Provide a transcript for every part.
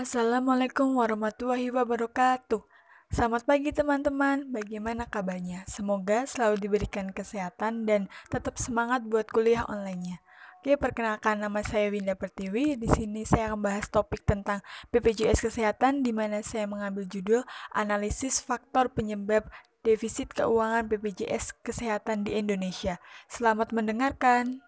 Assalamualaikum warahmatullahi wabarakatuh. Selamat pagi teman-teman, bagaimana kabarnya? Semoga selalu diberikan kesehatan dan tetap semangat buat kuliah online-nya. Oke, perkenalkan nama saya Winda Pertiwi. Di sini saya akan bahas topik tentang BPJS Kesehatan di mana saya mengambil judul Analisis Faktor Penyebab Defisit Keuangan BPJS Kesehatan di Indonesia. Selamat mendengarkan.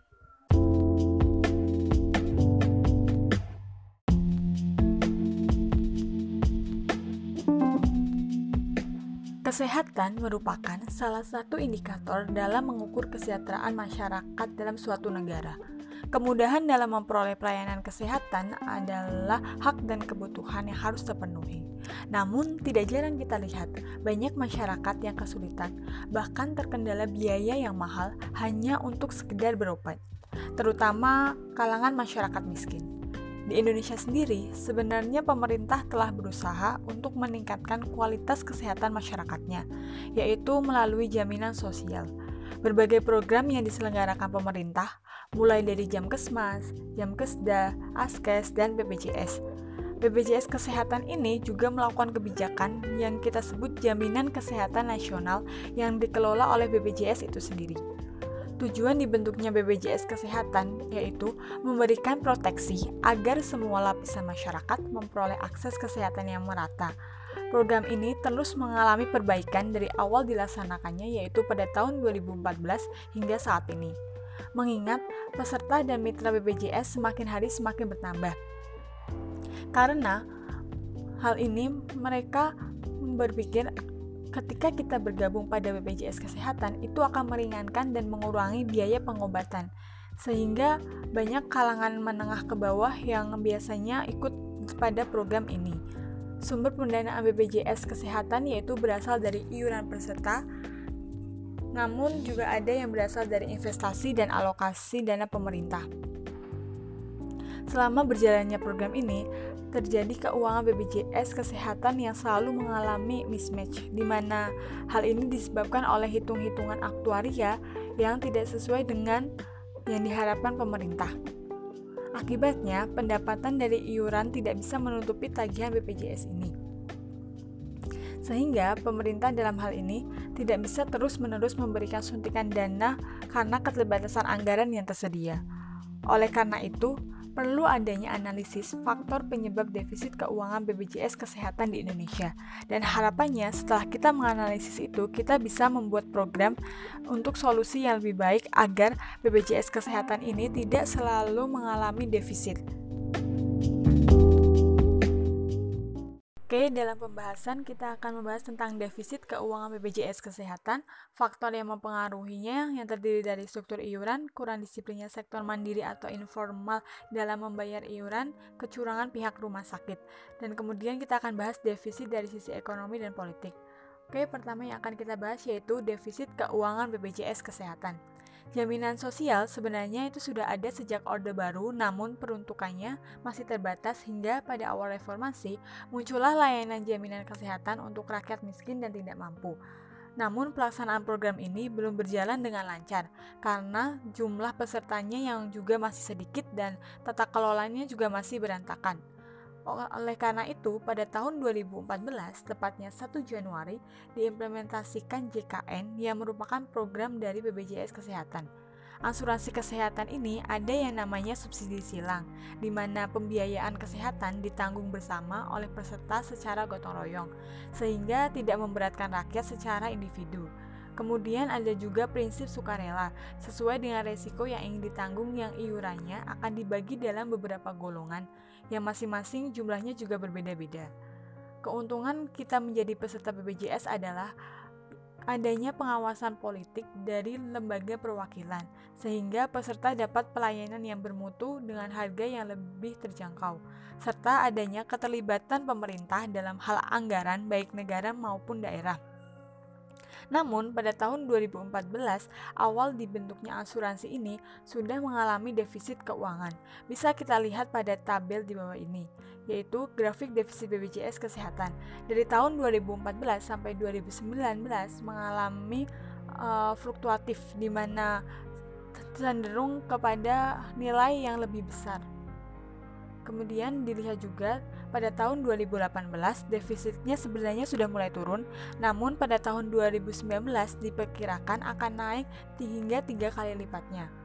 Kesehatan merupakan salah satu indikator dalam mengukur kesejahteraan masyarakat dalam suatu negara. Kemudahan dalam memperoleh pelayanan kesehatan adalah hak dan kebutuhan yang harus terpenuhi. Namun, tidak jarang kita lihat banyak masyarakat yang kesulitan, bahkan terkendala biaya yang mahal hanya untuk sekedar berobat, terutama kalangan masyarakat miskin. Di Indonesia sendiri, sebenarnya pemerintah telah berusaha untuk meningkatkan kualitas kesehatan masyarakatnya, yaitu melalui jaminan sosial. Berbagai program yang diselenggarakan pemerintah, mulai dari jam kesmas, jam kesda, askes, dan BPJS. BPJS Kesehatan ini juga melakukan kebijakan yang kita sebut Jaminan Kesehatan Nasional yang dikelola oleh BPJS itu sendiri. Tujuan dibentuknya BPJS Kesehatan yaitu memberikan proteksi agar semua lapisan masyarakat memperoleh akses kesehatan yang merata. Program ini terus mengalami perbaikan dari awal dilaksanakannya yaitu pada tahun 2014 hingga saat ini. Mengingat peserta dan mitra BPJS semakin hari semakin bertambah. Karena hal ini mereka berpikir ketika kita bergabung pada BPJS Kesehatan itu akan meringankan dan mengurangi biaya pengobatan sehingga banyak kalangan menengah ke bawah yang biasanya ikut pada program ini. Sumber pendanaan BPJS Kesehatan yaitu berasal dari iuran peserta, namun juga ada yang berasal dari investasi dan alokasi dana pemerintah. Selama berjalannya program ini, terjadi keuangan BPJS kesehatan yang selalu mengalami mismatch, di mana hal ini disebabkan oleh hitung-hitungan aktuaria yang tidak sesuai dengan yang diharapkan pemerintah. Akibatnya, pendapatan dari iuran tidak bisa menutupi tagihan BPJS ini. Sehingga pemerintah dalam hal ini tidak bisa terus-menerus memberikan suntikan dana karena keterbatasan anggaran yang tersedia. Oleh karena itu, perlu adanya analisis faktor penyebab defisit keuangan BPJS Kesehatan di Indonesia. Dan harapannya setelah kita menganalisis itu, kita bisa membuat program untuk solusi yang lebih baik agar BPJS Kesehatan ini tidak selalu mengalami defisit. Oke, dalam pembahasan kita akan membahas tentang defisit keuangan BPJS Kesehatan, faktor yang mempengaruhinya yang terdiri dari struktur iuran, kurang disiplinnya sektor mandiri atau informal dalam membayar iuran, kecurangan pihak rumah sakit. Dan kemudian kita akan bahas defisit dari sisi ekonomi dan politik. Oke, pertama yang akan kita bahas yaitu defisit keuangan BPJS Kesehatan. Jaminan sosial sebenarnya itu sudah ada sejak Orde Baru, namun peruntukannya masih terbatas hingga pada awal reformasi muncullah layanan jaminan kesehatan untuk rakyat miskin dan tidak mampu. Namun pelaksanaan program ini belum berjalan dengan lancar karena jumlah pesertanya yang juga masih sedikit dan tata kelolanya juga masih berantakan. Oleh karena itu, pada tahun 2014, tepatnya 1 Januari, diimplementasikan JKN yang merupakan program dari BPJS Kesehatan. Asuransi kesehatan ini ada yang namanya subsidi silang, di mana pembiayaan kesehatan ditanggung bersama oleh peserta secara gotong royong, sehingga tidak memberatkan rakyat secara individu. Kemudian ada juga prinsip sukarela, sesuai dengan resiko yang ingin ditanggung yang iurannya akan dibagi dalam beberapa golongan, yang masing-masing jumlahnya juga berbeda-beda. Keuntungan kita menjadi peserta BPJS adalah adanya pengawasan politik dari lembaga perwakilan, sehingga peserta dapat pelayanan yang bermutu dengan harga yang lebih terjangkau, serta adanya keterlibatan pemerintah dalam hal anggaran baik negara maupun daerah. Namun, pada tahun 2014, awal dibentuknya asuransi ini sudah mengalami defisit keuangan. Bisa kita lihat pada tabel di bawah ini, yaitu grafik defisit BPJS Kesehatan. Dari tahun 2014 sampai 2019 mengalami uh, fluktuatif di mana cenderung kepada nilai yang lebih besar. Kemudian dilihat juga pada tahun 2018 defisitnya sebenarnya sudah mulai turun, namun pada tahun 2019 diperkirakan akan naik hingga tiga kali lipatnya.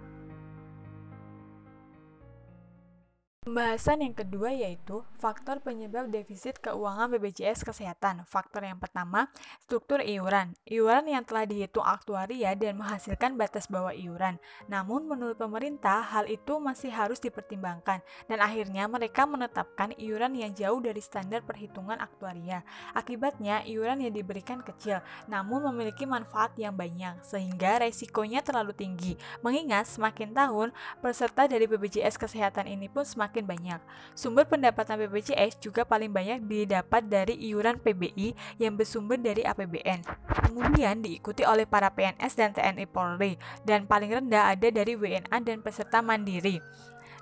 Pembahasan yang kedua yaitu faktor penyebab defisit keuangan BPJS Kesehatan. Faktor yang pertama, struktur iuran. Iuran yang telah dihitung aktuaria dan menghasilkan batas bawah iuran. Namun menurut pemerintah, hal itu masih harus dipertimbangkan dan akhirnya mereka menetapkan iuran yang jauh dari standar perhitungan aktuaria. Akibatnya, iuran yang diberikan kecil, namun memiliki manfaat yang banyak sehingga resikonya terlalu tinggi. Mengingat semakin tahun, peserta dari BPJS Kesehatan ini pun semakin semakin banyak. Sumber pendapatan BPJS juga paling banyak didapat dari iuran PBI yang bersumber dari APBN. Kemudian diikuti oleh para PNS dan TNI Polri, dan paling rendah ada dari WNA dan peserta mandiri.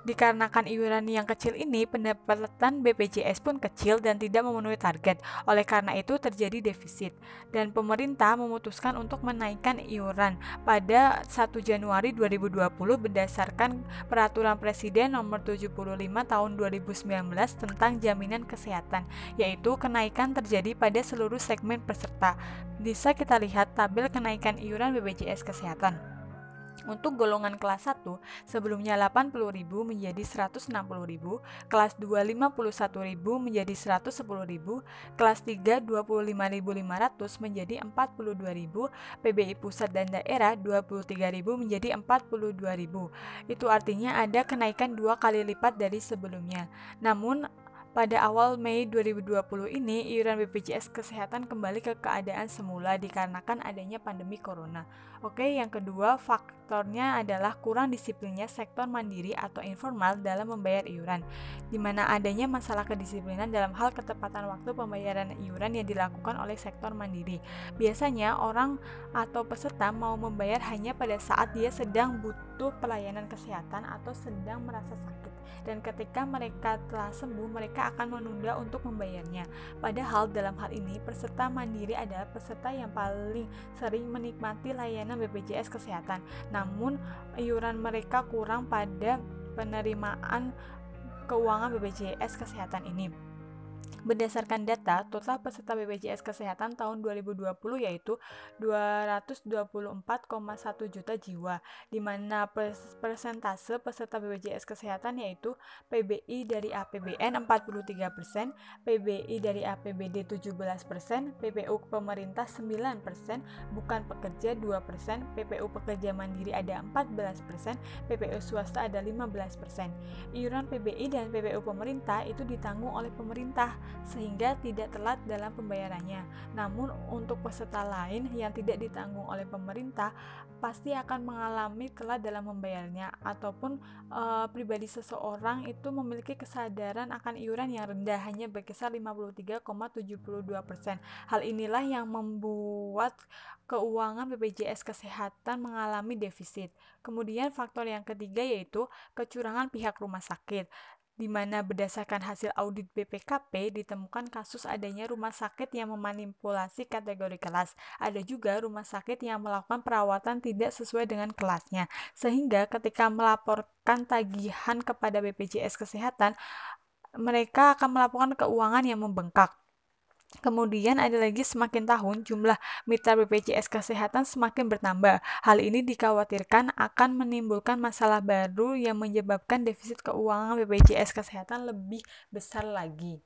Dikarenakan iuran yang kecil ini, pendapatan BPJS pun kecil dan tidak memenuhi target. Oleh karena itu terjadi defisit. Dan pemerintah memutuskan untuk menaikkan iuran pada 1 Januari 2020 berdasarkan peraturan Presiden nomor 75 tahun 2019 tentang jaminan kesehatan, yaitu kenaikan terjadi pada seluruh segmen peserta. Bisa kita lihat tabel kenaikan iuran BPJS Kesehatan. Untuk golongan kelas 1, sebelumnya 80.000 menjadi 160.000, kelas 2 51.000 menjadi 110.000, kelas 3 25.500 menjadi 42.000, PBI pusat dan daerah 23.000 menjadi 42.000. Itu artinya ada kenaikan dua kali lipat dari sebelumnya. Namun pada awal Mei 2020 ini, iuran BPJS Kesehatan kembali ke keadaan semula dikarenakan adanya pandemi corona. Oke, yang kedua faktornya adalah kurang disiplinnya sektor mandiri atau informal dalam membayar iuran, di mana adanya masalah kedisiplinan dalam hal ketepatan waktu pembayaran iuran yang dilakukan oleh sektor mandiri. Biasanya orang atau peserta mau membayar hanya pada saat dia sedang butuh pelayanan kesehatan atau sedang merasa sakit dan ketika mereka telah sembuh mereka akan menunda untuk membayarnya. Padahal dalam hal ini peserta mandiri adalah peserta yang paling sering menikmati layanan BPJS Kesehatan. Namun iuran mereka kurang pada penerimaan keuangan BPJS Kesehatan ini. Berdasarkan data, total peserta BPJS Kesehatan tahun 2020 yaitu 224,1 juta jiwa, di mana persentase peserta BPJS Kesehatan yaitu PBI dari APBN 43%, PBI dari APBD 17%, PPU pemerintah 9%, bukan pekerja 2%, PPU pekerja mandiri ada 14%, PPU swasta ada 15%. Iuran PBI dan PPU pemerintah itu ditanggung oleh pemerintah sehingga tidak telat dalam pembayarannya. Namun untuk peserta lain yang tidak ditanggung oleh pemerintah pasti akan mengalami telat dalam membayarnya ataupun e, pribadi seseorang itu memiliki kesadaran akan iuran yang rendah hanya berkisar 53,72%. Hal inilah yang membuat keuangan BPJS Kesehatan mengalami defisit. Kemudian faktor yang ketiga yaitu kecurangan pihak rumah sakit di mana berdasarkan hasil audit BPKP ditemukan kasus adanya rumah sakit yang memanipulasi kategori kelas. Ada juga rumah sakit yang melakukan perawatan tidak sesuai dengan kelasnya, sehingga ketika melaporkan tagihan kepada BPJS Kesehatan, mereka akan melaporkan keuangan yang membengkak. Kemudian ada lagi semakin tahun jumlah mitra BPJS Kesehatan semakin bertambah. Hal ini dikhawatirkan akan menimbulkan masalah baru yang menyebabkan defisit keuangan BPJS Kesehatan lebih besar lagi.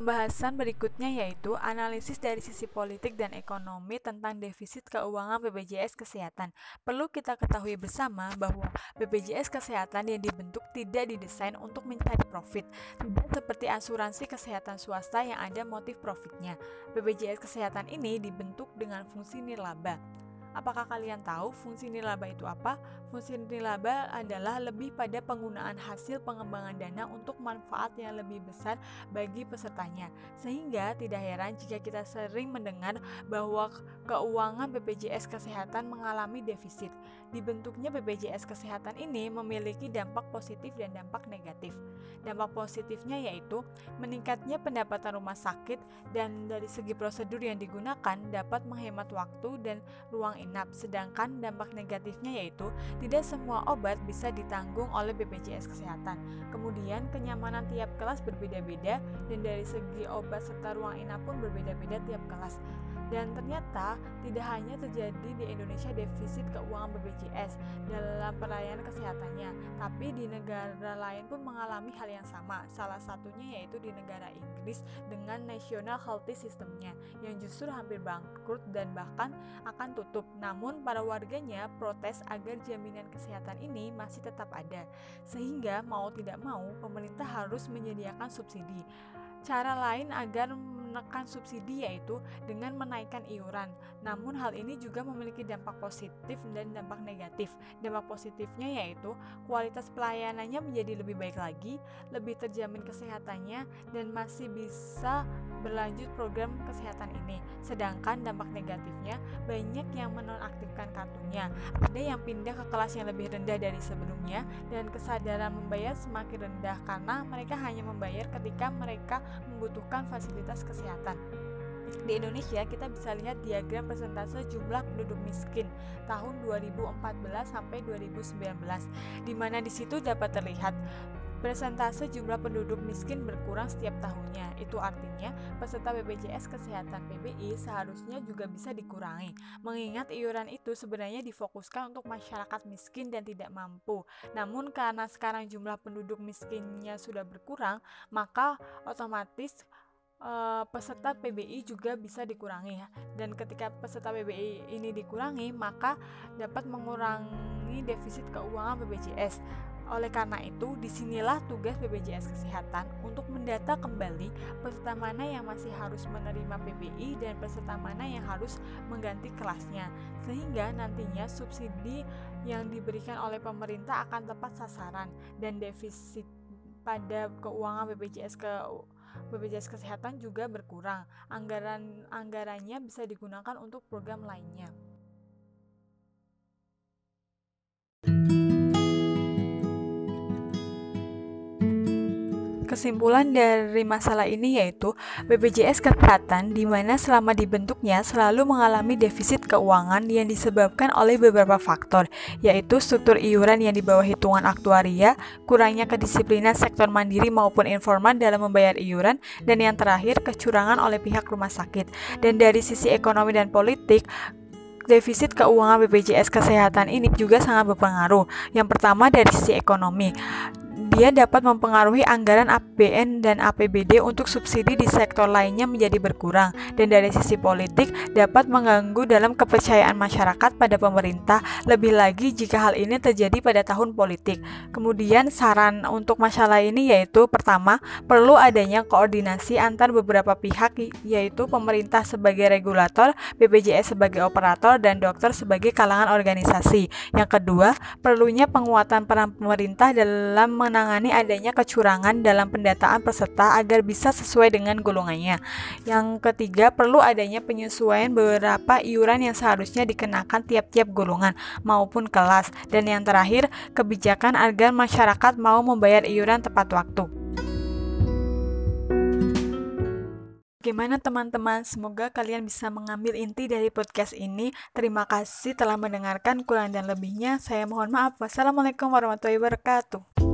Pembahasan berikutnya yaitu analisis dari sisi politik dan ekonomi tentang defisit keuangan BPJS Kesehatan. Perlu kita ketahui bersama bahwa BPJS Kesehatan yang dibentuk tidak didesain untuk mencari profit, tidak seperti asuransi kesehatan swasta yang ada motif profitnya. BPJS Kesehatan ini dibentuk dengan fungsi nirlaba. Apakah kalian tahu fungsi nirlaba itu apa? Fungsi nirlaba adalah lebih pada penggunaan hasil pengembangan dana untuk manfaat yang lebih besar bagi pesertanya. Sehingga tidak heran jika kita sering mendengar bahwa keuangan BPJS Kesehatan mengalami defisit. Dibentuknya BPJS Kesehatan ini memiliki dampak positif dan dampak negatif. Dampak positifnya yaitu meningkatnya pendapatan rumah sakit dan dari segi prosedur yang digunakan dapat menghemat waktu dan ruang inap. Sedangkan dampak negatifnya yaitu tidak semua obat bisa ditanggung oleh BPJS Kesehatan. Kemudian kenyamanan tiap kelas berbeda-beda dan dari segi obat serta ruang inap pun berbeda-beda tiap kelas. Dan ternyata tidak hanya terjadi di Indonesia defisit keuangan BPJS dalam pelayanan kesehatannya, tapi di negara lain pun mengalami hal yang sama. Salah satunya yaitu di negara Inggris dengan National Health Systemnya yang justru hampir bangkrut dan bahkan akan tutup. Namun para warganya protes agar jaminan kesehatan ini masih tetap ada. Sehingga mau tidak mau pemerintah harus menyediakan subsidi. Cara lain agar menekan subsidi yaitu dengan menaikkan iuran. Namun hal ini juga memiliki dampak positif dan dampak negatif. Dampak positifnya yaitu kualitas pelayanannya menjadi lebih baik lagi, lebih terjamin kesehatannya dan masih bisa berlanjut program kesehatan ini. Sedangkan dampak negatifnya banyak yang menonaktifkan kartunya. Ada yang pindah ke kelas yang lebih rendah dari sebelumnya dan kesadaran membayar semakin rendah karena mereka hanya membayar ketika mereka membutuhkan fasilitas kesehatan kesehatan. Di Indonesia kita bisa lihat diagram persentase jumlah penduduk miskin tahun 2014 sampai 2019 di mana di situ dapat terlihat Persentase jumlah penduduk miskin berkurang setiap tahunnya. Itu artinya peserta BPJS Kesehatan PBI seharusnya juga bisa dikurangi. Mengingat iuran itu sebenarnya difokuskan untuk masyarakat miskin dan tidak mampu. Namun karena sekarang jumlah penduduk miskinnya sudah berkurang, maka otomatis uh, peserta PBI juga bisa dikurangi ya. Dan ketika peserta PBI ini dikurangi, maka dapat mengurangi defisit keuangan BPJS. Oleh karena itu, di sinilah tugas BPJS Kesehatan untuk mendata kembali peserta mana yang masih harus menerima PBI dan peserta mana yang harus mengganti kelasnya, sehingga nantinya subsidi yang diberikan oleh pemerintah akan tepat sasaran dan defisit pada keuangan BPJS ke BPJS Kesehatan juga berkurang. Anggaran anggarannya bisa digunakan untuk program lainnya. Kesimpulan dari masalah ini yaitu BPJS Kesehatan di mana selama dibentuknya selalu mengalami defisit keuangan yang disebabkan oleh beberapa faktor, yaitu struktur iuran yang di bawah hitungan aktuaria, kurangnya kedisiplinan sektor mandiri maupun informal dalam membayar iuran, dan yang terakhir kecurangan oleh pihak rumah sakit. Dan dari sisi ekonomi dan politik, defisit keuangan BPJS Kesehatan ini juga sangat berpengaruh. Yang pertama dari sisi ekonomi dia dapat mempengaruhi anggaran APBN dan APBD untuk subsidi di sektor lainnya menjadi berkurang dan dari sisi politik dapat mengganggu dalam kepercayaan masyarakat pada pemerintah lebih lagi jika hal ini terjadi pada tahun politik. Kemudian saran untuk masalah ini yaitu pertama, perlu adanya koordinasi antar beberapa pihak yaitu pemerintah sebagai regulator, BPJS sebagai operator dan dokter sebagai kalangan organisasi. Yang kedua, perlunya penguatan peran pemerintah dalam menang menangani adanya kecurangan dalam pendataan peserta agar bisa sesuai dengan golongannya. Yang ketiga, perlu adanya penyesuaian beberapa iuran yang seharusnya dikenakan tiap-tiap golongan maupun kelas. Dan yang terakhir, kebijakan agar masyarakat mau membayar iuran tepat waktu. Bagaimana teman-teman? Semoga kalian bisa mengambil inti dari podcast ini. Terima kasih telah mendengarkan. Kurang dan lebihnya, saya mohon maaf. Wassalamualaikum warahmatullahi wabarakatuh.